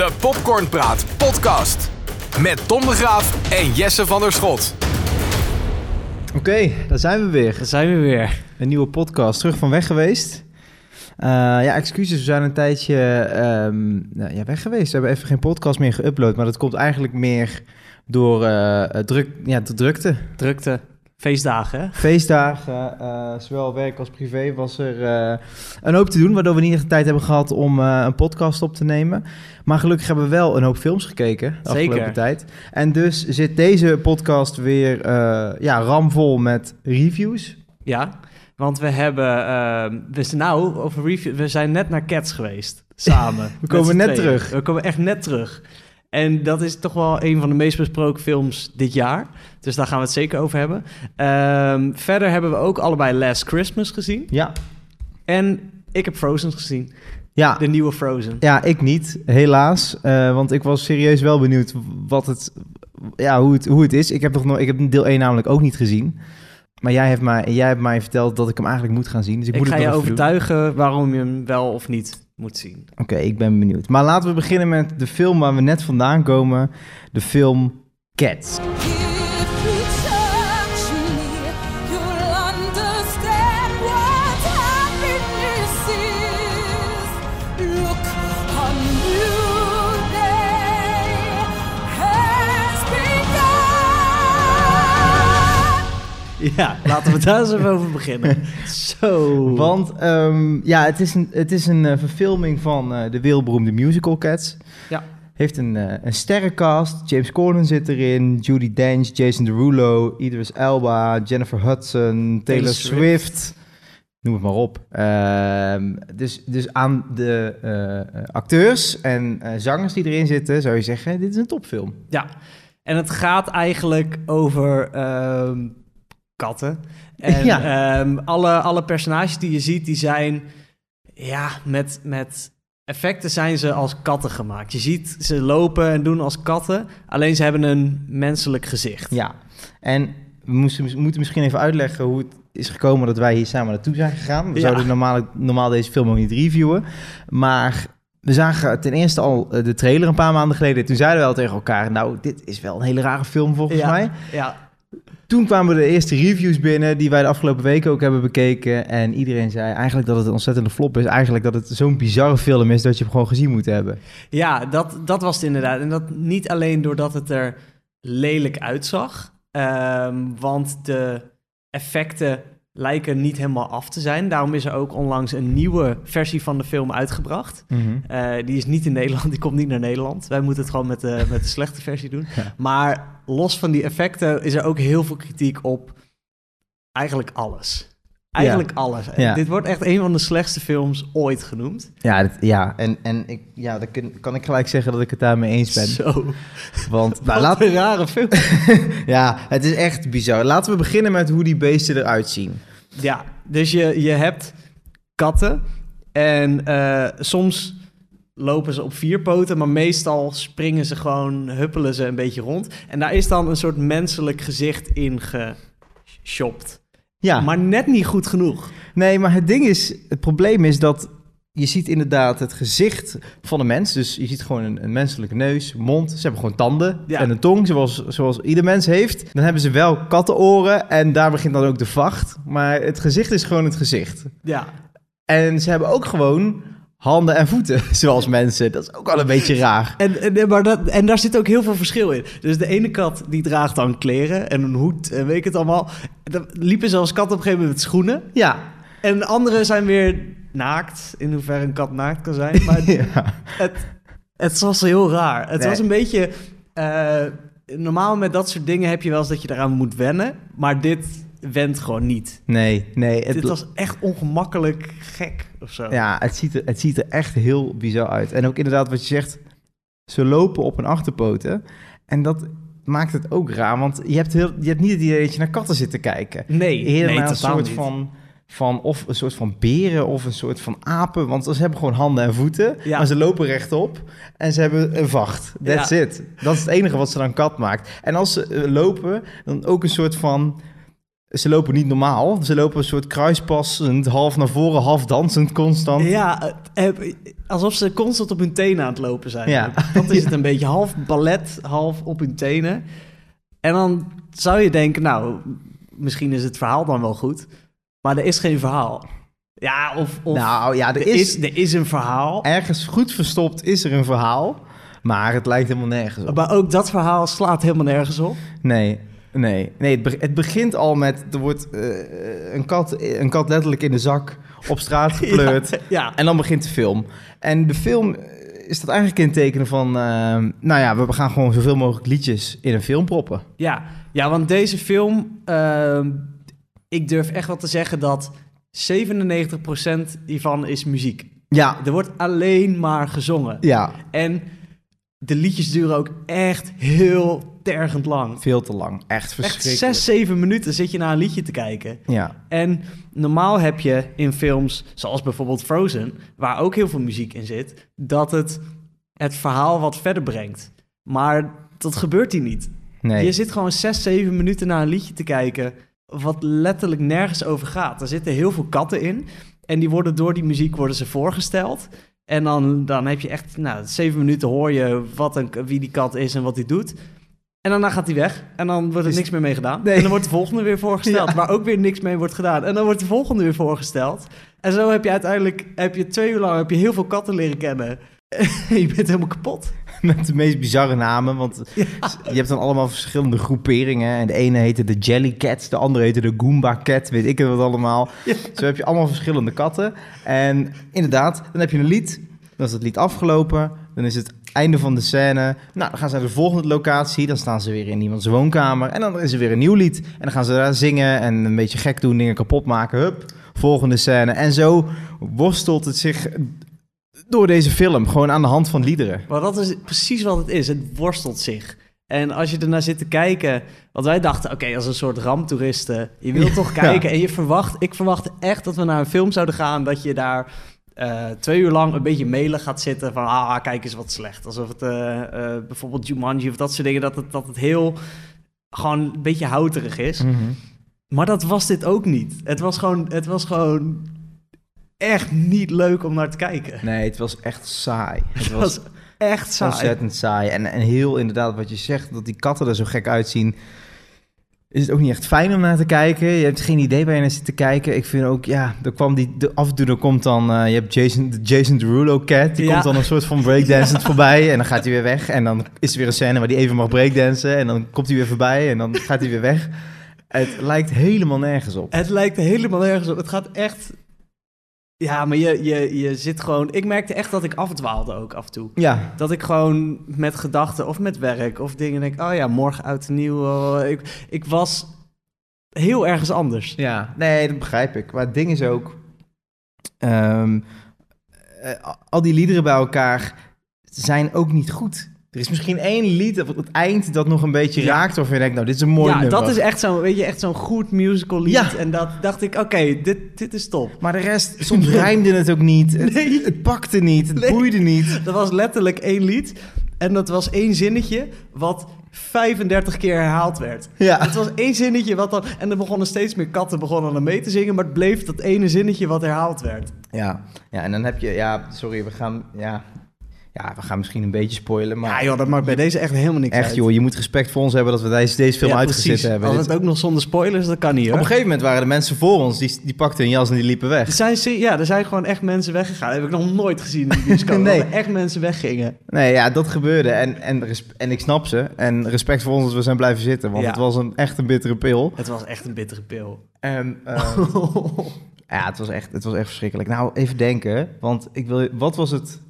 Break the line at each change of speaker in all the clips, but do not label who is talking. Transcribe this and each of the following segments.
De Popcornpraat podcast. Met Tom de Graaf en Jesse van der Schot.
Oké, daar zijn we weer.
Daar zijn we weer.
Een nieuwe podcast. Terug van weg geweest. Uh, ja, excuses. We zijn een tijdje um, nou, ja, weg geweest. We hebben even geen podcast meer geüpload. Maar dat komt eigenlijk meer door uh, druk, ja, de drukte.
Drukte. Feestdagen, hè?
Feestdagen, uh, zowel werk als privé, was er uh, een hoop te doen... waardoor we niet de tijd hebben gehad om uh, een podcast op te nemen. Maar gelukkig hebben we wel een hoop films gekeken de
Zeker.
afgelopen tijd. En dus zit deze podcast weer ja, ramvol met reviews.
Ja, want we hebben... Ehm, we zijn nou over review... We zijn net naar Cats geweest, samen.
we komen net terug.
We komen echt net terug. En dat is toch wel een van de meest besproken films dit jaar. Dus daar gaan we het zeker over hebben. Um, verder hebben we ook allebei Last Christmas gezien.
Ja.
En ik heb Frozen gezien.
Ja.
De nieuwe Frozen.
Ja, ik niet, helaas. Uh, want ik was serieus wel benieuwd wat het, ja, hoe, het, hoe het is. Ik heb, nog ik heb deel 1 namelijk ook niet gezien. Maar jij hebt, mij, jij hebt mij verteld dat ik hem eigenlijk moet gaan zien. Dus ik,
ik
moet
ga
het
je overtuigen doen. waarom je hem wel of niet moet zien.
Oké, ik ben benieuwd. Maar laten we beginnen met de film waar we net vandaan komen. De film Cats.
Ja, laten we daar eens even over beginnen. Zo.
Want um, ja, het is een, het is een uh, verfilming van uh, de wereldberoemde musical Cats.
Ja.
Heeft een, uh, een sterrencast. James Corden zit erin. Judy Dench, Jason Derulo, Idris Elba, Jennifer Hudson, Taylor, Taylor Swift. Swift. Noem het maar op. Uh, dus, dus aan de acteurs en zangers die erin zitten, zou je zeggen: dit is een topfilm.
Ja, en het gaat eigenlijk over ehm, katten. En ja. um, alle, alle personages die je ziet, die zijn ja, met, met effecten zijn ze als katten gemaakt. Je ziet ze lopen en doen als katten, alleen ze hebben een menselijk gezicht.
Ja, en we moesten, moeten misschien even uitleggen hoe het is gekomen dat wij hier samen naartoe zijn gegaan. We ja. zouden normaal, normaal deze film ook niet reviewen, maar we zagen ten eerste al de trailer een paar maanden geleden. Toen zeiden we al tegen elkaar, nou, dit is wel een hele rare film volgens
ja.
mij.
Ja.
Toen kwamen de eerste reviews binnen die wij de afgelopen weken ook hebben bekeken. En iedereen zei eigenlijk dat het een ontzettende flop is. Eigenlijk dat het zo'n bizarre film is dat je hem gewoon gezien moet hebben.
Ja, dat, dat was het inderdaad. En dat niet alleen doordat het er lelijk uitzag. Um, want de effecten lijken niet helemaal af te zijn. Daarom is er ook onlangs een nieuwe versie van de film uitgebracht.
Mhm.
Mm -hmm. uh, die is niet in Nederland, die komt niet naar Nederland. Wij moeten het gewoon met de, met de slechte versie doen.
Ja.
Maar los van die effecten is er ook heel veel kritiek op eigenlijk alles. Eigenlijk
ja.
alles.
Ja.
Dit wordt echt een van de slechtste films ooit genoemd.
Ja, dit, ja. en, en ik, ja, dan kan, kan ik gelijk zeggen dat ik het daarmee eens ben.
Zo.
Want,
nou, laat... een rare film.
ja, het is echt bizar. Laten we beginnen met hoe die beesten eruit zien.
Ja, dus je, je hebt katten en uh, soms lopen ze op vier poten, maar meestal springen ze gewoon, huppelen ze een beetje rond. En daar is dan een soort menselijk gezicht in geshopt.
Ja.
Maar net niet goed genoeg.
Nee, maar het ding is, het probleem is dat je ziet inderdaad het gezicht van een mens. Dus je ziet gewoon een, een menselijke neus, mond. Ze hebben gewoon tanden
Ja.
en een tong, zoals, zoals ieder mens heeft. Dan hebben ze wel kattenoren en daar begint dan ook de vacht. Maar het gezicht is gewoon het gezicht.
Ja,
En ze hebben ook gewoon handen en voeten, zoals mensen. Dat is ook wel een beetje raar.
en, en, maar dat, en daar zit ook heel veel verschil in. Dus de ene kat die draagt dan kleren en een hoed en weet ik het allemaal. Dan liepen ze als kat op een gegeven moment met schoenen.
Ja,
En de andere zijn weer naakt, in hoeverre een kat naakt kan zijn. Maar
ja.
het, het was heel raar. Het
Nee.
was een beetje... eh, normaal met dat soort dingen heb je wel eens dat je eraan moet wennen. Maar dit went gewoon niet.
Nee, nee. Het,
dit was echt ongemakkelijk gek of zo.
Ja, het ziet, er, het ziet er echt heel bizar uit. En ook inderdaad wat je zegt, ze lopen op hun achterpoten. En dat maakt het ook raar, want je hebt, heel, je hebt niet het idee dat je naar katten zit te kijken.
Nee,
Eerder
nee
een soort
niet.
van, van, of een soort van beren of een soort van apen. Want ze hebben gewoon handen en voeten,
Ja.
maar ze lopen rechtop en ze hebben een vacht. That's
Ja.
it. Dat is het enige wat ze dan kat maakt. En als ze eh, lopen, dan ook een soort van ze lopen niet normaal. Ze lopen een soort kruispassend, half naar voren, half dansend constant.
Ja, eh, eh, alsof ze constant op hun tenen aan het lopen zijn.
Ja.
Dat is het een beetje. Half ballet, half op hun tenen. En dan zou je denken, nou, misschien is het verhaal dan wel goed. Maar er is geen verhaal. Ja, of, of
nou ja, er,
er,
is,
is, er is een verhaal.
ergens goed verstopt is er een verhaal. Maar het lijkt helemaal nergens op.
Maar ook dat verhaal slaat helemaal nergens op.
Nee, nee, nee. Het, be- het begint al met, er wordt eh, een, kat, een kat letterlijk in de zak op straat gepleurd.
Ja,
En dan begint de film. En de film eh, is dat eigenlijk in tekenen van... eh, nou ja, we gaan gewoon zoveel mogelijk liedjes in een film proppen.
ja. ja want deze film, ehm, ik durf echt wel te zeggen dat 97% hiervan is muziek.
Ja,
Er wordt alleen maar gezongen.
ja,
En de liedjes duren ook echt heel tergend lang.
veel te lang. Echt
Echt
verschrikkelijk.
zes, zeven minuten zit je naar een liedje te kijken.
Ja,
En normaal heb je in films, zoals bijvoorbeeld Frozen, waar ook heel veel muziek in zit, dat het het verhaal wat verder brengt. Maar dat gebeurt hier niet.
nee.
Je zit gewoon zes, zeven minuten naar een liedje te kijken, wat letterlijk nergens over gaat. Er zitten heel veel katten in en die worden door die muziek worden ze voorgesteld. En dan, dan heb je echt, nou, zeven minuten hoor je wat een, wie die kat is en wat hij doet. En daarna gaat hij weg en dan wordt er
Is-
niks meer mee gedaan.
Nee.
En dan wordt de volgende weer voorgesteld,
Ja.
waar ook weer niks mee wordt gedaan. En dan wordt de volgende weer voorgesteld. En zo heb je uiteindelijk, heb je twee uur lang heb je heel veel katten leren kennen. je bent helemaal kapot.
Met de meest bizarre namen, want je hebt dan allemaal verschillende groeperingen. En de ene heette de Jelly Cats, de andere heette de Goomba Cat, weet ik het wat allemaal. Zo heb je allemaal verschillende katten. En inderdaad, dan heb je een lied, dan is het lied afgelopen, dan is het einde van de scène. Nou, dan gaan ze naar de volgende locatie, dan staan ze weer in iemands woonkamer. En dan is er weer een nieuw lied. En dan gaan ze daar zingen en een beetje gek doen, dingen kapot maken. Hup, volgende scène. En zo worstelt het zich door deze film, gewoon aan de hand van liederen.
Maar dat is precies wat het is. Het worstelt zich. En als je ernaar zit te kijken... Want wij dachten, oké, als een soort ramptoeristen... Je wilt toch
Ja.
kijken en je verwacht... Ik verwachtte echt dat we naar een film zouden gaan... dat je daar eh, twee uur lang een beetje mailen gaat zitten... van, ah, kijk eens wat slecht. Alsof het eh, eh, bijvoorbeeld Jumanji of dat soort dingen... dat het, dat het heel gewoon een beetje houterig is. Maar dat was dit ook niet. Het was gewoon, het was gewoon echt niet leuk om naar te kijken.
Nee, het was echt saai. Het
Het
was
was echt saai.
ontzettend saai. En, en heel inderdaad wat je zegt, dat die katten er zo gek uitzien... is het ook niet echt fijn om naar te kijken. Je hebt geen idee waar je naar zit te kijken. Ik vind ook, ja, er kwam die, de, af en toe komt dan... eh, je hebt Jason, de Jason Derulo cat, die
Ja.
komt dan een soort van breakdancend voorbij... en dan gaat hij weer weg. En dan is er weer een scène waar hij even mag breakdansen... en dan komt hij weer voorbij en dan gaat hij weer weg. Het lijkt helemaal nergens op.
Het lijkt helemaal nergens op. Het gaat echt... Ja, maar je, je, je zit gewoon... Ik merkte echt dat ik afdwaalde ook af en toe.
Ja,
Dat ik gewoon met gedachten of met werk of dingen denk... Oh ja, morgen uit en nieuw. oh, ik, ik was heel ergens anders.
Ja, nee, dat begrijp ik. Maar het ding is ook... ehm, eh, al die liederen bij elkaar zijn ook niet goed. Er is misschien één lied op het eind dat nog een beetje
Ja.
raakt... of je denkt, nou, dit is een mooi
ja,
nummer.
dat is echt zo'n, weet je, echt zo'n goed musical lied.
Ja.
En dat dacht ik, oké, dit, dit is top.
Maar de rest, soms rijmde het ook niet. Het,
Nee.
het pakte niet, het
Nee.
boeide niet.
Er was letterlijk één lied. En dat was één zinnetje wat 35 keer herhaald werd.
Ja,
Het was één zinnetje wat dan... En er begonnen steeds meer katten begonnen aan mee te zingen... maar het bleef dat ene zinnetje wat herhaald werd.
ja. ja, en dan heb je... Ja, sorry, we gaan... Ja, ja we gaan misschien een beetje spoilen, maar...
Ja joh, dat maakt bij deze echt helemaal niks
Echt
uit.
joh, je moet respect voor ons hebben dat we deze, deze film
Ja,
uitgezet
precies.
hebben.
Als het ook nog zonder spoilers, dat kan niet
Op
hoor.
een gegeven moment waren de mensen voor ons, die, die pakten hun jas en die liepen weg.
Er zijn, ja, er zijn gewoon echt mensen weggegaan. Dat heb ik nog nooit gezien in de bioscoop.
Nee.
Dat er echt mensen weggingen.
Nee, ja, dat gebeurde. En, en, en ik snap ze. En respect voor ons dat we zijn blijven zitten. Want
Ja.
het was een, echt een bittere pil.
Het was echt een bittere pil.
En eh, ja, het was, echt, het was echt verschrikkelijk. Nou, even denken. Want ik wil... Wat was het...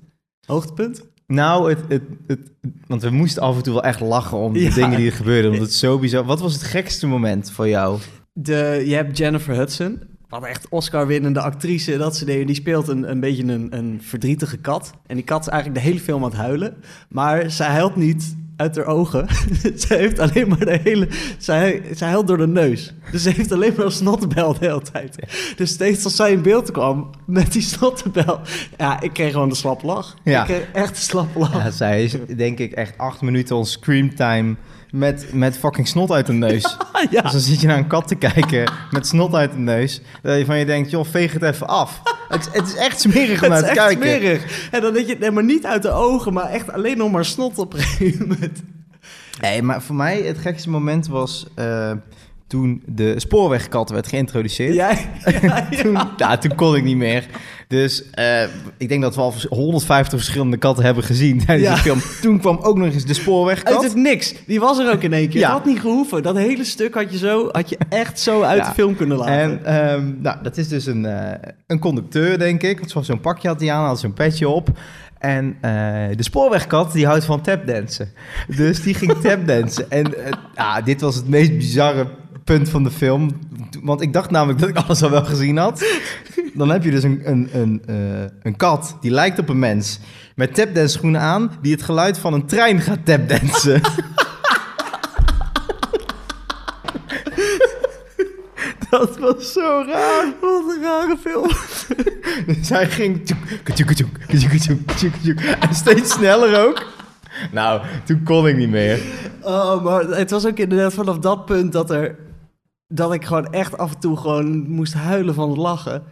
Hoogtepunt?
Nou, het, het, het, want we moesten af en toe wel echt lachen om de
Ja.
dingen die er gebeurden. Want het zo bizar. Wat was het gekste moment voor jou?
De, je hebt Jennifer Hudson. Wat echt Oscar-winnende actrice, dat soort dingen. Die speelt een, een beetje een, een verdrietige kat. En die kat is eigenlijk de hele film aan het huilen. Maar zij huilt niet uit haar ogen. ze heeft alleen maar de hele... Zij, zij huilt door de neus. Dus ze heeft alleen maar een snottenbel de hele tijd. Dus steeds als zij in beeld kwam met die snottenbel... Ja, ik kreeg gewoon de slappe lach.
Ja.
Ik kreeg echt de slappe lach.
Ja, zij is denk ik echt acht minuten ons screamtime met, met fucking snot uit de neus.
ja.
Dus dan zit je naar een kat te kijken met snot uit de neus. Dat je van je denkt, joh, veeg het even af. Het, het is echt smerig om
Het
naar
is
te
echt
kijken.
smerig. En dan denk je, nee, maar niet uit de ogen, maar echt alleen nog maar snot op een gegeven moment.
Nee, maar voor mij het gekste moment was eh, toen de spoorwegkat werd geïntroduceerd.
Ja, ja,
Toen, ja, toen kon ik niet meer. Dus eh, ik denk dat we al 150 verschillende katten hebben gezien tijdens
Ja.
de film. Toen kwam ook nog eens de
Uit
spoorwegkat.
het niks. Die was er ook in één keer.
Ja.
Dat had niet gehoeven. Dat hele stuk had je, zo, had je echt zo uit
Ja.
de film kunnen laten.
En ehm, nou, dat is dus een, eh, een conducteur, denk ik. Want zo'n pakje had hij aan, had zo'n petje op. En eh, de spoorwegkat, die houdt van tapdansen. Dus die ging tapdansen. En ja, dit was het meest bizarre punt van de film. Want ik dacht namelijk dat ik alles al wel gezien had. Dan heb je dus een, een, een, eh, een kat, die lijkt op een mens. Met tapdance schoenen aan, die het geluid van een trein gaat tapdansen. Dat was zo raar.
Wat een rare film.
Dus hij ging... tjoek. En steeds sneller ook. Nou, toen kon ik niet meer.
Oh, maar het was ook inderdaad vanaf dat punt dat er... Dat ik gewoon echt af en toe gewoon moest huilen van het lachen.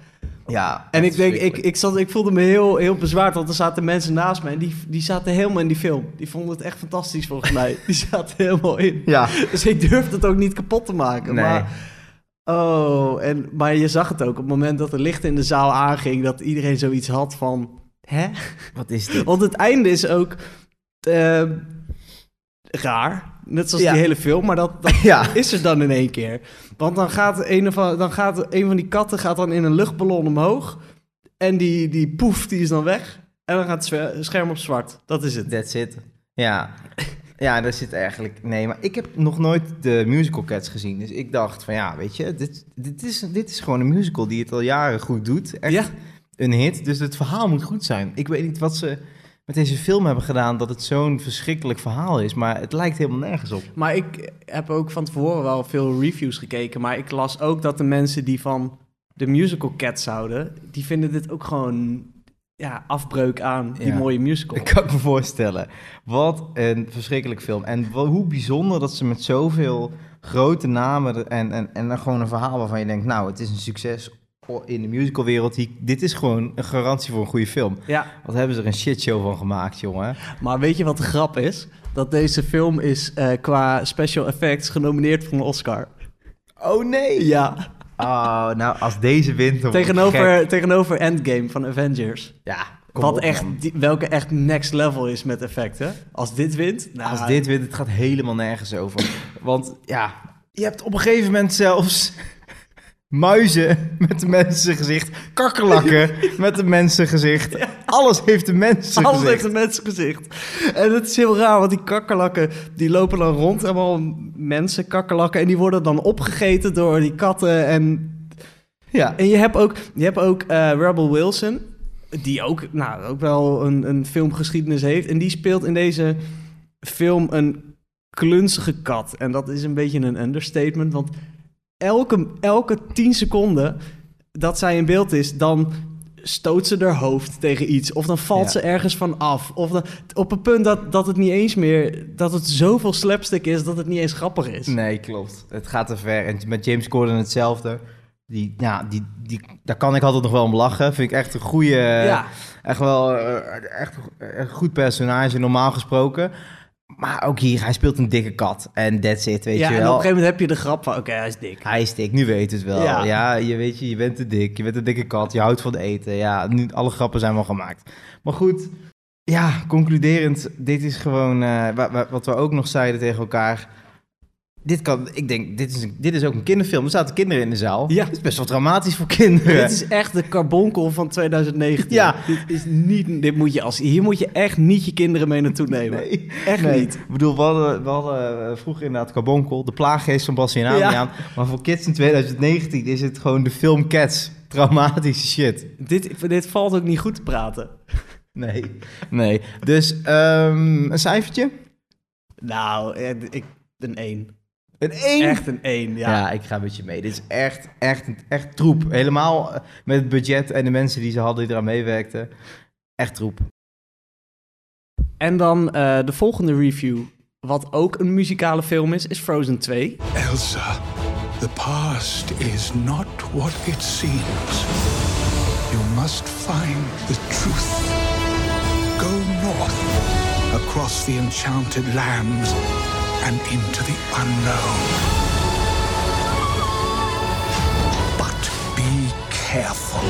Ja.
En ik denk, ik, ik, zat, ik voelde me heel, heel bezwaard, want er zaten mensen naast me en die, die zaten helemaal in die film. Die vonden het echt fantastisch volgens mij. Die zaten helemaal in.
Ja.
Dus ik durfde het ook niet kapot te maken.
Nee.
Maar, oh, en, maar je zag het ook op het moment dat er licht in de zaal aanging, dat iedereen zoiets had van, hè?
Wat is dit?
Want het einde is ook eh, raar, net zoals
Ja.
die hele film, maar dat, dat
Ja.
is er dan in één keer. Want dan gaat, een, of, dan gaat een van die katten gaat dan in een luchtballon omhoog en die, die poef, die is dan weg. En dan gaat het scherm op zwart. Dat is het.
That's it. Ja. Ja, daar zit eigenlijk... Nee, maar ik heb nog nooit de musical Cats gezien. Dus ik dacht van ja, weet je, dit, dit, is, dit is gewoon een musical die het al jaren goed doet. Echt
Ja.
een hit. Dus het verhaal moet goed zijn. Ik weet niet wat ze met deze film hebben gedaan dat het zo'n verschrikkelijk verhaal is. Maar het lijkt helemaal nergens op.
Maar ik heb ook van tevoren wel veel reviews gekeken. Maar ik las ook dat de mensen die van de musical Cats houden... die vinden dit ook gewoon ja, afbreuk aan die
Ja.
mooie musical.
Ik kan me voorstellen. Wat een verschrikkelijk film. En wel- hoe bijzonder dat ze met zoveel grote namen en, en, en dan gewoon een verhaal waarvan je denkt, nou, het is een succes in de musicalwereld. Hier- Dit is gewoon een garantie voor een goede film.
Ja,
Wat hebben ze er een shitshow van gemaakt, jongen?
maar weet je wat de grap is? Dat deze film is eh, qua special effects genomineerd voor een Oscar.
Oh nee!
Ja,
Oh, nou, als deze wint, dan
tegenover, tegenover Endgame van Avengers.
Ja,
Wat
op,
echt, die- welke echt next level is met effecten. Als dit wint, nou,
Als dit wint, het gaat helemaal nergens over. Want ja, je hebt op een gegeven moment zelfs muizen met een mensengezicht, kakkerlakken met een mensengezicht. Alles heeft een mensengezicht.
Alles heeft een mensengezicht. En het is heel raar, want die kakkerlakken... die lopen dan rond, allemaal mensen, kakkerlakken... en die worden dan opgegeten door die katten. En,
Ja.
en je hebt ook, je hebt ook eh, Rebel Wilson... die ook, nou, ook wel een, een filmgeschiedenis heeft. En die speelt in deze film een klunzige kat. En dat is een beetje een understatement, want... Elke, elke tien seconden dat zij in beeld is, dan stoot ze haar hoofd tegen iets. Of dan valt
Ja.
ze ergens van af. Of dan, op een punt dat, dat het niet eens meer... dat het zoveel slapstick is dat het niet eens grappig is.
Nee, klopt. Het gaat te ver. En met James Corden hetzelfde. Die, ja, die, die, daar kan ik altijd nog wel om lachen. Vind ik echt een goede...
ja,
Echt wel eh, echt een goed personage, normaal gesproken. Maar ook hier, hij speelt een dikke kat. En that's it, weet
ja
je
en
wel.
op een gegeven moment heb je de grap van... oké, hij is dik.
Hij is dik, nu weet het wel.
Ja.
Ja. je weet je, je bent te dik, je bent een dikke kat, je houdt van eten. Ja, nu, alle grappen zijn wel gemaakt. Maar goed, ja, concluderend, dit is gewoon eh, wa- wa- wat we ook nog zeiden tegen elkaar. Dit kan, ik denk, dit is, een- dit is ook een kinderfilm. Er zaten kinderen in de zaal.
Ja.
Het is best wel dramatisch voor kinderen.
Dit is echt de carbonkel van 2019.
Ja.
Dit is niet... Dit moet je als, hier moet je echt niet je kinderen mee naartoe nemen.
Nee.
Echt
Nee,
niet.
Ik bedoel, we hadden, we hadden eh, vroeger inderdaad Carbonkel, de plaaggeest van Bassie en
Ja.
Adriaan. Maar voor kids in 2019 is het gewoon de film Cats. Traumatische shit.
Dit, dit valt ook niet goed te praten.
Nee. Nee. Dus ehm, een cijfertje?
Nou, eh, ik... Een 1.
Een 1.
Echt een 1, ja.
Ja. ik ga met je mee. Dit is echt, echt, echt troep. Helemaal eh, met het budget en de mensen die ze hadden die eraan meewerkten. Echt troep.
En dan eh, de volgende review wat ook een muzikale film is, is Frozen 2.
Elsa, the past is not what it seems. You must find the truth. Go north, across the enchanted lands, and into the unknown. But be careful.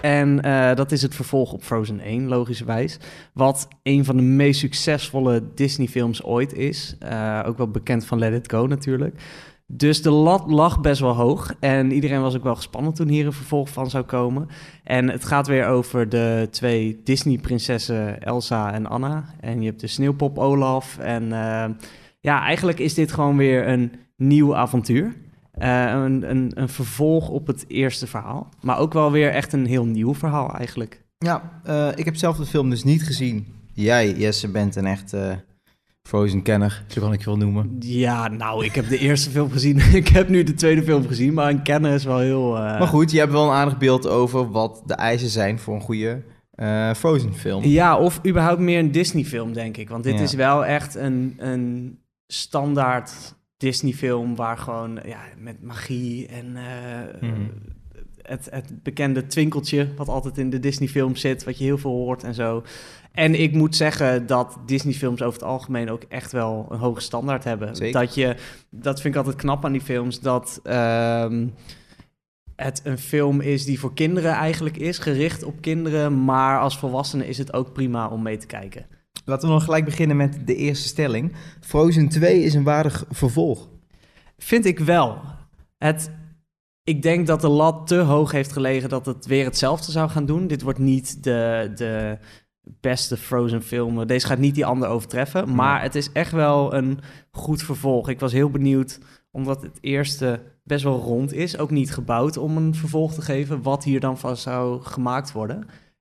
En uh, dat is het vervolg op Frozen 1, logischerwijs. Wat een van de meest succesvolle Disney-films ooit is. Uh, ook wel bekend van Let It Go natuurlijk. Dus de lat lag best wel hoog. En iedereen was ook wel gespannen toen hier een vervolg van zou komen. En het gaat weer over de twee Disney-prinsessen Elsa en Anna. En je hebt de sneeuwpop Olaf. En uh, ja, eigenlijk is dit gewoon weer een nieuw avontuur. Uh, een, een, een, vervolg op het eerste verhaal. Maar ook wel weer echt een heel nieuw verhaal eigenlijk.
Ja, uh, ik heb zelf de film dus niet gezien. Jij, Jesse, bent een echt Frozen-kenner, zo kan ik je wel noemen.
Ja, nou, ik heb de eerste film gezien. ik heb nu de tweede film gezien, maar een kenner is wel heel...
Maar goed, je hebt wel een aardig beeld over wat de eisen zijn voor een goede Frozen-film.
Ja, of überhaupt meer een Disney-film, denk ik. Want dit ja. is wel echt een, een standaard Disney-film waar gewoon ja, met magie en uh, mm -hmm. het, het bekende twinkeltje wat altijd in de Disney-film zit, wat je heel veel hoort en zo. En ik moet zeggen dat Disney-films over het algemeen ook echt wel een hoge standaard hebben.
Zeker.
Dat je, dat vind ik altijd knap aan die films, dat uh, het een film is die voor kinderen eigenlijk is, gericht op kinderen, maar als volwassenen is het ook prima om mee te kijken.
Laten we nog gelijk beginnen met de eerste stelling. Frozen 2 is een waardig vervolg.
Vind ik wel. Het, ik denk dat de lat te hoog heeft gelegen dat het weer hetzelfde zou gaan doen. Dit wordt niet de, de beste Frozen film. Deze gaat niet die andere overtreffen. Maar het is echt wel een goed vervolg. Ik was heel benieuwd, omdat het eerste best wel rond is. Ook niet gebouwd om een vervolg te geven. Wat hier dan van zou gemaakt worden.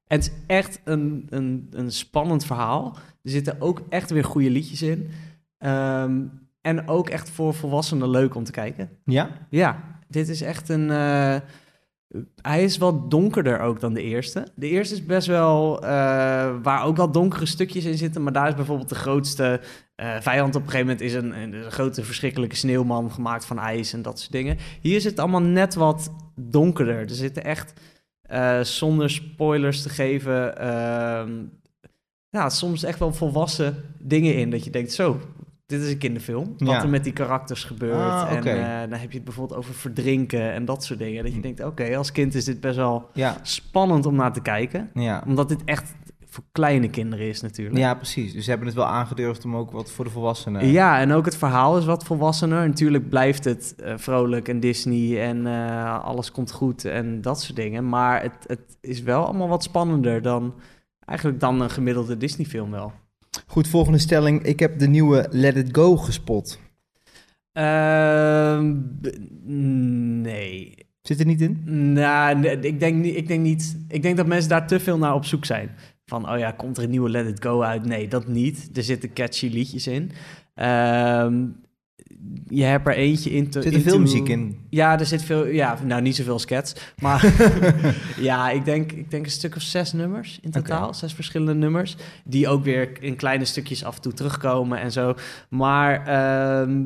En het is echt een, een, een spannend verhaal. Er zitten ook echt weer goede liedjes in. Um, en ook echt voor volwassenen leuk om te kijken.
Ja?
Ja, dit is echt een... Uh, hij is wat donkerder ook dan de eerste. De eerste is best wel... Uh, waar ook wel donkere stukjes in zitten. Maar daar is bijvoorbeeld de grootste uh, vijand op een gegeven moment... is een, een, grote verschrikkelijke sneeuwman gemaakt van ijs en dat soort dingen. Hier zit het allemaal net wat donkerder. Er zitten echt... Uh, zonder spoilers te geven, uh, ja, soms echt wel volwassen dingen in. Dat je denkt, zo, dit is een kinderfilm. Wat
Ja.
er met die karakters gebeurt.
Ah.
En uh, dan heb je het bijvoorbeeld over verdrinken en dat soort dingen. Dat je denkt, oké, als kind is dit best wel
Ja,
spannend om naar te kijken.
ja.
Omdat dit echt voor kleine kinderen is natuurlijk.
ja, precies. Dus ze hebben het wel aangedurfd om ook wat voor de volwassenen...
Ja, en ook het verhaal is wat volwassener. Natuurlijk blijft het eh, vrolijk en Disney en eh, alles komt goed en dat soort dingen. Maar het, het is wel allemaal wat spannender dan eigenlijk dan een gemiddelde Disney-film wel.
Goed, volgende stelling. Ik heb de nieuwe Let It Go gespot.
Ehm, b- nee.
Zit er niet in?
Nou, nee, ik denk, niet, ik denk niet. Ik denk dat mensen daar te veel naar op zoek zijn. Van, oh ja, komt er een nieuwe Let It Go uit? Nee, dat niet. Er zitten catchy liedjes in. Ehm, je hebt er eentje in.
Zit er veel muziek in?
Ja, er zit veel. Ja, nou niet zoveel skets, maar ja, ik denk, ik denk een stuk of zes nummers in totaal, zes verschillende nummers, die ook weer in kleine stukjes af en toe terugkomen en zo. Maar ehm,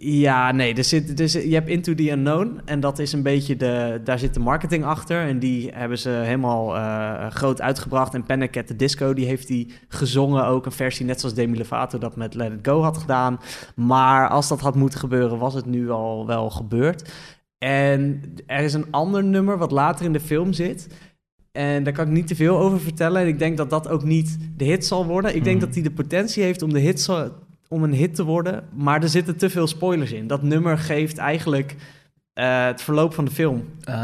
ja, nee, er zit, dus je hebt Into the Unknown en dat is een beetje de, daar zit de marketing achter en die hebben ze helemaal eh, groot uitgebracht. En Panic at the Disco, die heeft die gezongen ook, een versie net zoals Demi Lovato dat met Let It Go had gedaan. Maar als dat had moeten gebeuren, was het nu al wel gebeurd. En er is een ander nummer wat later in de film zit. En daar kan ik niet te veel over vertellen. En ik denk dat dat ook niet de hit zal worden. Ik denk
Mhm.
dat hij de potentie heeft om, de hit zal- om een hit te worden. Maar er zitten te veel spoilers in. Dat nummer geeft eigenlijk eh, het verloop van de film
Ah,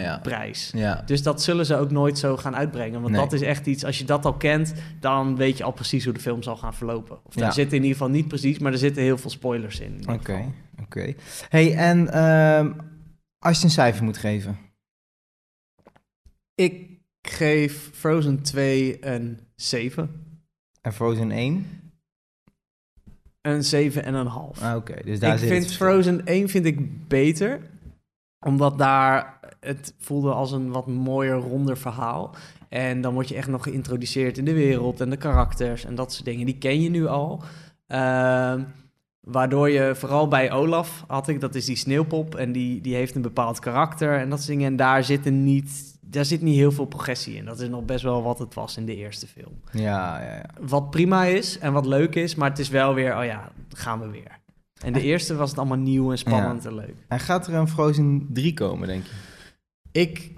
ja.
prijs.
Ja.
Dus dat zullen ze ook nooit zo gaan uitbrengen. Want
Nee.
dat is echt iets, als je dat al kent, dan weet je al precies hoe de film zal gaan verlopen. Of daar
Ja.
zitten in ieder geval niet precies, maar er zitten heel veel spoilers in.
Oké, oké. Hey, en ehm, als je een cijfer moet geven?
Ik geef Frozen 2 een 7.
En Frozen 1?
Een 7 en een half.
Ah, oké. Dus daar
ik
zit
vind. Frozen 1 vind ik beter. Omdat daar het voelde als een wat mooier, ronder verhaal. En dan word je echt nog geïntroduceerd in de wereld en de karakters en dat soort dingen. Die ken je nu al. Ehm, waardoor je vooral bij Olaf had ik, dat is die sneeuwpop. En die, die heeft een bepaald karakter en dat soort dingen. En daar zit, niet, daar zit niet heel veel progressie in. Dat is nog best wel wat het was in de eerste film.
Ja, ja, ja.
Wat prima is en wat leuk is, maar het is wel weer, oh ja, gaan we weer. En de eerste was het allemaal nieuw en spannend en leuk.
En gaat er een Frozen 3 komen, denk je?
Ik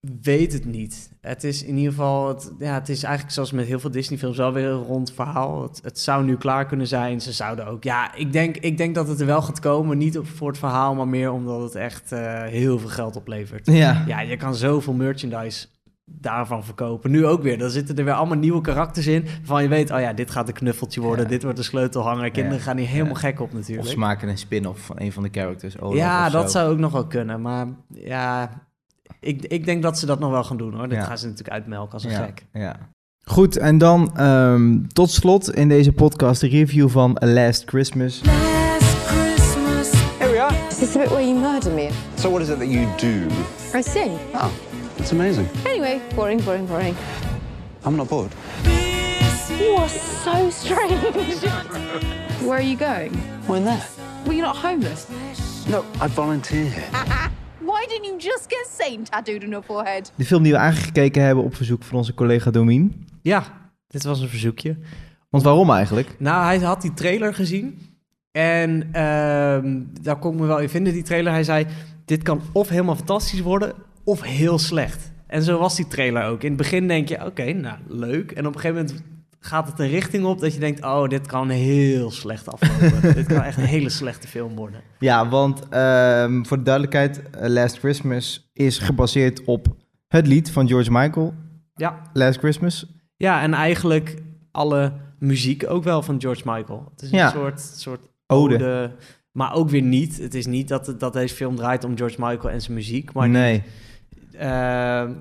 weet het niet. Het is in ieder geval, het, ja, het is eigenlijk zoals met heel veel Disney-films wel weer een rond verhaal. Het, het zou nu klaar kunnen zijn. Ze zouden ook, ja, ik denk, ik denk dat het er wel gaat komen. Niet op, voor het verhaal, maar meer omdat het echt uh, heel veel geld oplevert.
Ja.
Ja, je kan zoveel merchandise daarvan verkopen. Nu ook weer. Dan zitten er weer allemaal nieuwe karakters in. Van je weet, oh ja, dit gaat een knuffeltje worden.
Ja.
Dit wordt een sleutelhanger. Kinderen
Ja.
gaan hier helemaal
Ja.
gek op
Of
natuurlijk.
ze maken een spin-off van een van de characters. Olaf
ja,
of
dat
zo.
zou ook nog wel kunnen. Maar ja, ik, ik denk dat ze dat nog wel gaan doen hoor. Dit
Ja.
gaan ze natuurlijk uitmelken als een
ja,
gek.
Ja. Goed, en dan ehm, tot slot in deze podcast de review van A Last Christmas.
Here we are.
Is this the bit where you murder me?
So, what is it that you do?
I sing.
Oh, it's amazing.
Anyway, boring, boring, boring.
I'm not bored.
You are so strange. Where are you going?
When there?
Well, you're not homeless.
No, I volunteer here.
Why didn't you just get Satan tattooed on your forehead?
De film die we aangekeken hebben op verzoek van onze collega Domien.
Ja, dit was een verzoekje.
Want waarom eigenlijk?
Nou, hij had die trailer gezien. En ehm, daar kon ik me wel in vinden, die trailer. Hij zei, dit kan of helemaal fantastisch worden, of heel slecht. En zo was die trailer ook. In het begin denk je, oké, nou, leuk. En op een gegeven moment gaat het een richting op dat je denkt... oh, dit kan heel slecht aflopen. dit kan echt een hele slechte film worden.
Ja, want ehm, voor de duidelijkheid, A Last Christmas is gebaseerd op het lied van George Michael,
Ja,
Last Christmas.
ja en eigenlijk alle muziek ook wel van George Michael. Het is een
Ja.
soort, soort
Ode.
ode, maar ook weer niet. Het is niet dat, het- dat deze film draait om George Michael en zijn muziek, maar
nee.
Eh,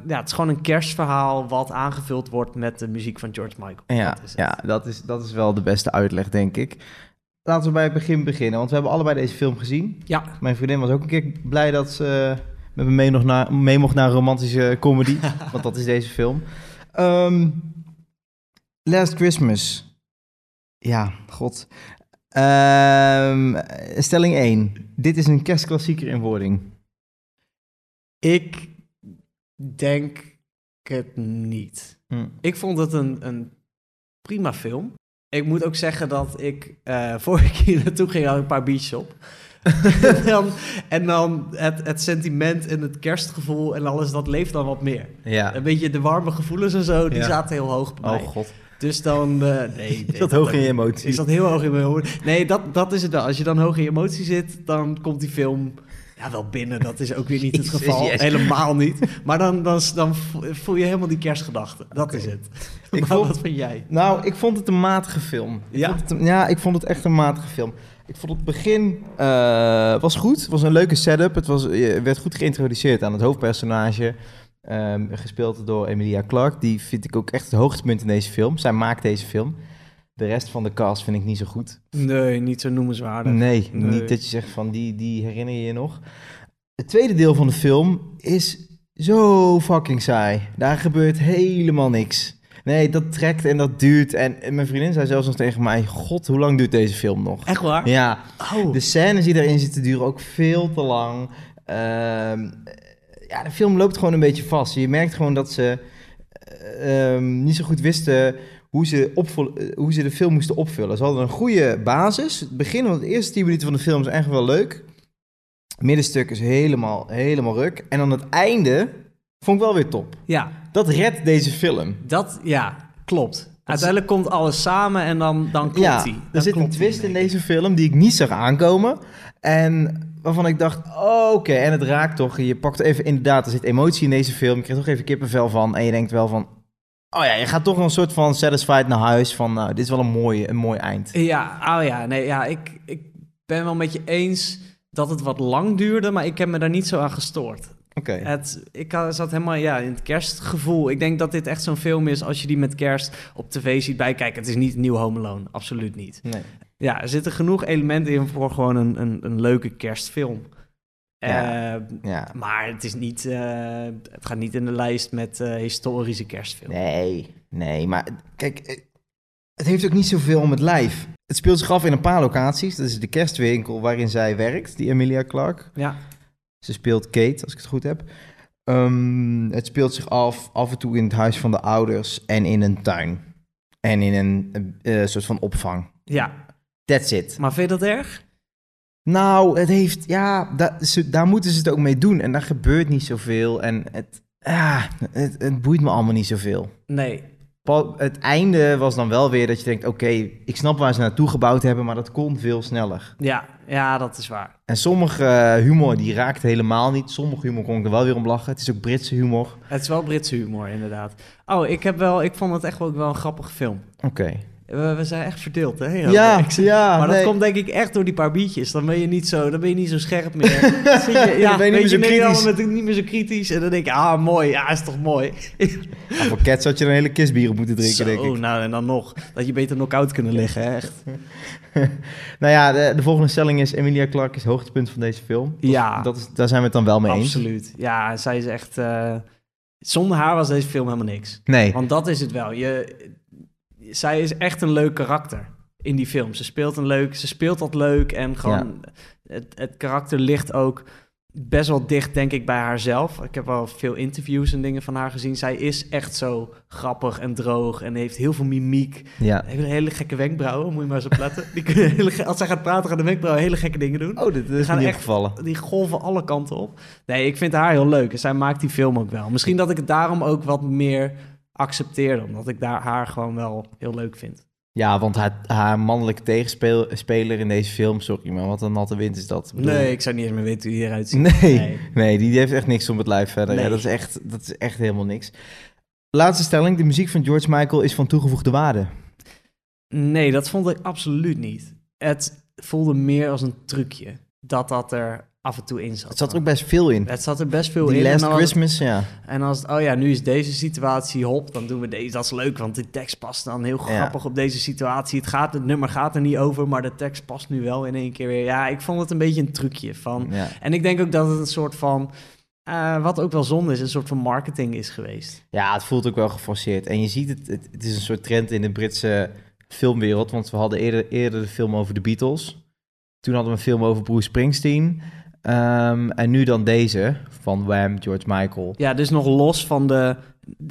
ja, het is gewoon een kerstverhaal wat aangevuld wordt met de muziek van George Michael.
Ja,
Dat is het.
ja dat, is, dat is wel de beste uitleg, denk ik. Laten we bij het begin beginnen, want we hebben allebei deze film gezien.
Ja,
Mijn vriendin was ook een keer blij dat ze met me mee, nog naar, mee mocht naar een romantische comedy. want dat is deze film. Ehm, Last Christmas. Ja, god. Ehm, stelling 1. Dit is een kerstklassieker in wording.
ik denk het niet.
Hm.
Ik vond het een, een prima film. Ik moet ook zeggen dat ik eh vorige keer naartoe ging, had ik een paar biertjes op. en dan, en dan het, het sentiment en het kerstgevoel en alles, dat leeft dan wat meer.
Ja.
Een beetje de warme gevoelens en zo, die
Ja.
zaten heel hoog bij mij.
Oh god.
Dus dan... eh, nee, nee,
Is dat hoog in je emotie?
Is dat heel hoog in mijn emotie? Nee, dat, dat is het wel. Als je dan hoog in je emotie zit, dan komt die film ja, wel binnen. Dat is ook weer niet het geval.
yes.
Helemaal niet. Maar dan, dan, dan voel je helemaal die kerstgedachte. Dat is het.
Ik
maar
vond-
wat vind jij?
Nou, ik vond het een matige film. Ik
Ja?
het ja, ik vond het echt een matige film. Ik vond het begin eh, was goed. Het was een leuke setup. Het was, je werd goed geïntroduceerd aan het hoofdpersonage. ehm, gespeeld door Emilia Clarke. Die vind ik ook echt het hoogtepunt in deze film. Zij maakt deze film. De rest van de cast vind ik niet zo goed.
Nee, niet zo noemenswaardig.
Nee,
Nee.
niet dat je zegt van die, die herinner je je nog. Het tweede deel van de film is zo fucking saai. Daar gebeurt helemaal niks. Nee, dat trekt en dat duurt. En, mijn vriendin zei zelfs nog tegen mij... God, hoe lang duurt deze film nog?
Echt waar?
Ja,
Oh,
de scènes die erin zitten duren ook veel te lang. Ehm, ja, de film loopt gewoon een beetje vast. Je merkt gewoon dat ze eh, ehm, niet zo goed wisten hoe ze, eh, hoe ze de film moesten opvullen. Ze hadden een goede basis. Het begin van de eerste 10 minuten van de film is echt wel leuk. Het middenstuk is helemaal, helemaal ruk. En dan het einde vond ik wel weer top.
ja.
Dat redt deze film.
Dat, ja, klopt. Uiteindelijk komt alles samen en dan, dan klopt
ja,
die.
er zit een twist in deze film die ik niet zag aankomen. En waarvan ik dacht, oh, oké, en het raakt toch. Je pakt even, inderdaad, er zit emotie in deze film. Je krijgt toch even kippenvel van. En je denkt wel van, oh ja, je gaat toch een soort van satisfied naar huis. Van, nou, dit is wel een mooi, een mooi eind.
Ja, oh ja, nee, ja, ik, ik ben wel met je eens dat het wat lang duurde, maar ik heb me daar niet zo aan gestoord.
Oké.
Het, ik had- zat helemaal ja, in het kerstgevoel. Ik denk dat dit echt zo'n film is als je die met kerst op tv ziet bijkijken. Het is niet nieuw Home Alone, absoluut niet.
Nee.
Ja, er zitten genoeg elementen in voor gewoon een, een, een leuke kerstfilm.
Ja.
Eh,
Ja.
Maar het, is niet, eh, het gaat niet in de lijst met eh, historische kerstfilms.
Nee, nee, maar kijk, eh, het heeft ook niet zoveel om het lijf. Het speelt zich af in een paar locaties. Dat is de kerstwinkel waarin zij werkt, die Emilia Clarke.
Ja,
Ze speelt Kate, als ik het goed heb. Ehm, het speelt zich af af en toe in het huis van de ouders en in een tuin. En in een soort van opvang.
ja.
That's it.
Maar vind je dat erg?
Nou, het heeft, ja, da- ze- daar moeten ze het ook mee doen. En daar gebeurt niet zoveel. En het, ja, het, het boeit me allemaal niet zoveel.
Nee.
Pa- Het einde was dan wel weer dat je denkt, oké, ik snap waar ze naartoe gebouwd hebben, maar dat kon veel sneller.
Ja, ja, dat is waar.
En sommige eh, humor, die raakt helemaal niet. Sommige humor kon ik er wel weer om lachen. Het is ook Britse humor.
Het is wel Britse humor, inderdaad. Oh, ik, heb wel, ik vond het echt ook wel een grappige film.
Oké.
We, we zijn echt verdeeld, hè?
Ja,
Ik
ja,
Maar dat
nee.
komt denk ik echt door die paar biertjes. Dan ben je niet zo, dan ben je niet zo scherp meer. Dan zit je, ja,
ben je niet meer zo kritisch.
met, niet meer zo kritisch. En dan denk ik, ah, mooi. Ja, is toch mooi.
Ja, voor Cats had je een hele kist bier op moeten drinken,
Zo,
denk ik.
nou en dan nog. Dat je beter knock-out kunnen liggen, hè, echt.
Nou ja, de, de volgende stelling is... Emilia Clarke is het hoogtepunt van deze film. Dat
Ja.
Dat is, daar zijn we het dan wel mee eens.
Absoluut. Ja, zij is echt... eh, zonder haar was deze film helemaal niks.
Nee.
Want dat is het wel. Je, zij is echt een leuk karakter in die film. Ze speelt een leuk, ze speelt dat leuk en gewoon het, het karakter ligt ook best wel dicht, denk ik, bij haarzelf. Ik heb wel veel interviews en dingen van haar gezien. Zij is echt zo grappig en droog en heeft heel veel mimiek.
Ja.
Heeft een hele gekke wenkbrauwen, moet je maar eens op letten. Die kunnen hele, als zij gaat praten, gaan de wenkbrauwen hele gekke dingen doen.
Oh, dit is
gaan echt-
opgevallen.
Die golven alle kanten op. Nee, ik vind haar heel leuk. En zij maakt die film ook wel. Misschien dat ik het daarom ook wat meer accepteerde. Omdat ik daar haar gewoon wel heel leuk vind.
Ja, want haar, haar mannelijke tegenspeler in deze film... Sorry, maar wat een natte wind is dat. Bedoel-
Nee, ik zou niet eens meer weten hoe die eruit ziet.
Nee,
Nee.
nee. die heeft echt niks om het lijf verder.
Nee.
Ja, dat, is echt, dat is echt helemaal niks. Laatste stelling. De muziek van George Michael is van toegevoegde waarde.
Nee, dat vond ik absoluut niet. Het voelde meer als een trucje. Dat dat er af en toe in zat.
Het zat er ook best veel in.
Het zat er best veel
Die
in.
Last
en, het-
Christmas, ja.
en als het, oh ja, nu is deze situatie hop, dan doen we deze. Dat is leuk, want die tekst past dan heel
Ja.
grappig op deze situatie. Het, gaat, het nummer gaat er niet over, maar de tekst past nu wel in één keer weer. Ja, ik vond het een beetje een trucje van.
ja.
En ik denk ook dat het een soort van, eh, wat ook wel zonde is, een soort van marketing is geweest.
Ja, het voelt ook wel geforceerd. En je ziet het, het, het is een soort trend in de Britse filmwereld. Want we hadden eerder, eerder de film over de Beatles. Toen hadden we een film over Bruce Springsteen. Ehm, en nu dan deze van Wham, George Michael.
Ja, dus nog los van de,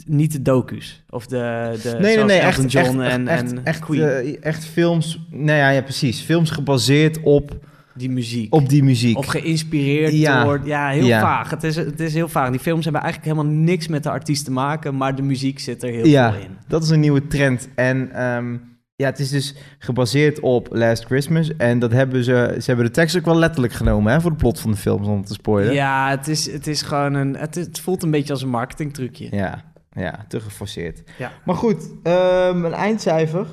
niet de docu's. Of de, de
Nee, nee, nee, echt,
John
echt,
en,
echt,
en
echt,
Queen.
eh, echt films. Nou ja, ja, precies. Films gebaseerd op,
die muziek.
op die muziek.
Of geïnspireerd
Ja.
door... Ja, heel
Ja.
vaag. Het is, het is heel vaag. Die films hebben eigenlijk helemaal niks met de artiest te maken... maar de muziek zit er heel
ja,
veel in.
dat is een nieuwe trend. En ehm, ja, het is dus gebaseerd op Last Christmas. En dat hebben ze, ze hebben de tekst ook wel letterlijk genomen hè, voor de plot van de film, zonder te spoilen.
Ja, het is, het is gewoon een... Het, het voelt een beetje als een marketingtrucje.
Ja, ja, te geforceerd.
Ja.
Maar goed, ehm, een eindcijfer.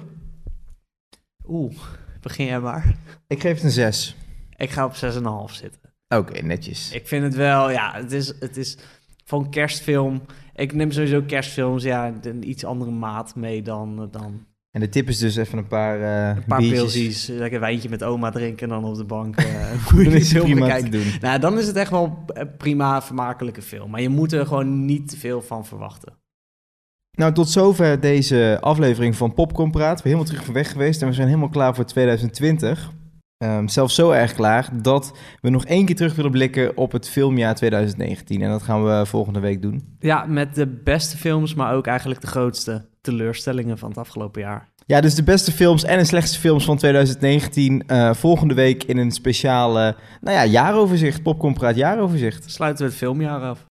Oeh, begin jij maar.
Ik geef het een 6.
Ik ga op 6,5 zitten.
Oké, netjes.
Ik vind het wel... Ja, het is, het is van kerstfilm... Ik neem sowieso kerstfilms, ja, een iets andere maat mee dan... dan
En de tip is dus even een paar, eh
een paar
biertjes.
pilsies, lekker wijntje met oma drinken... en dan op de bank uh,
is het prima te doen.
Nou, dan is het echt wel een prima, vermakelijke film. Maar je moet er gewoon niet te veel van verwachten.
Nou, tot zover deze aflevering van Popcorn Praat. We zijn helemaal terug van weg geweest en we zijn helemaal klaar voor 2020. Ehm, zelfs zo erg klaar dat we nog één keer terug willen blikken op het filmjaar 2019. En dat gaan we volgende week doen.
Ja, met de beste films, maar ook eigenlijk de grootste teleurstellingen van het afgelopen jaar.
Ja, dus de beste films en de slechtste films van 2019. eh, volgende week in een speciale, nou ja, jaaroverzicht. Popcorn Praat jaaroverzicht.
Sluiten we het filmjaar af.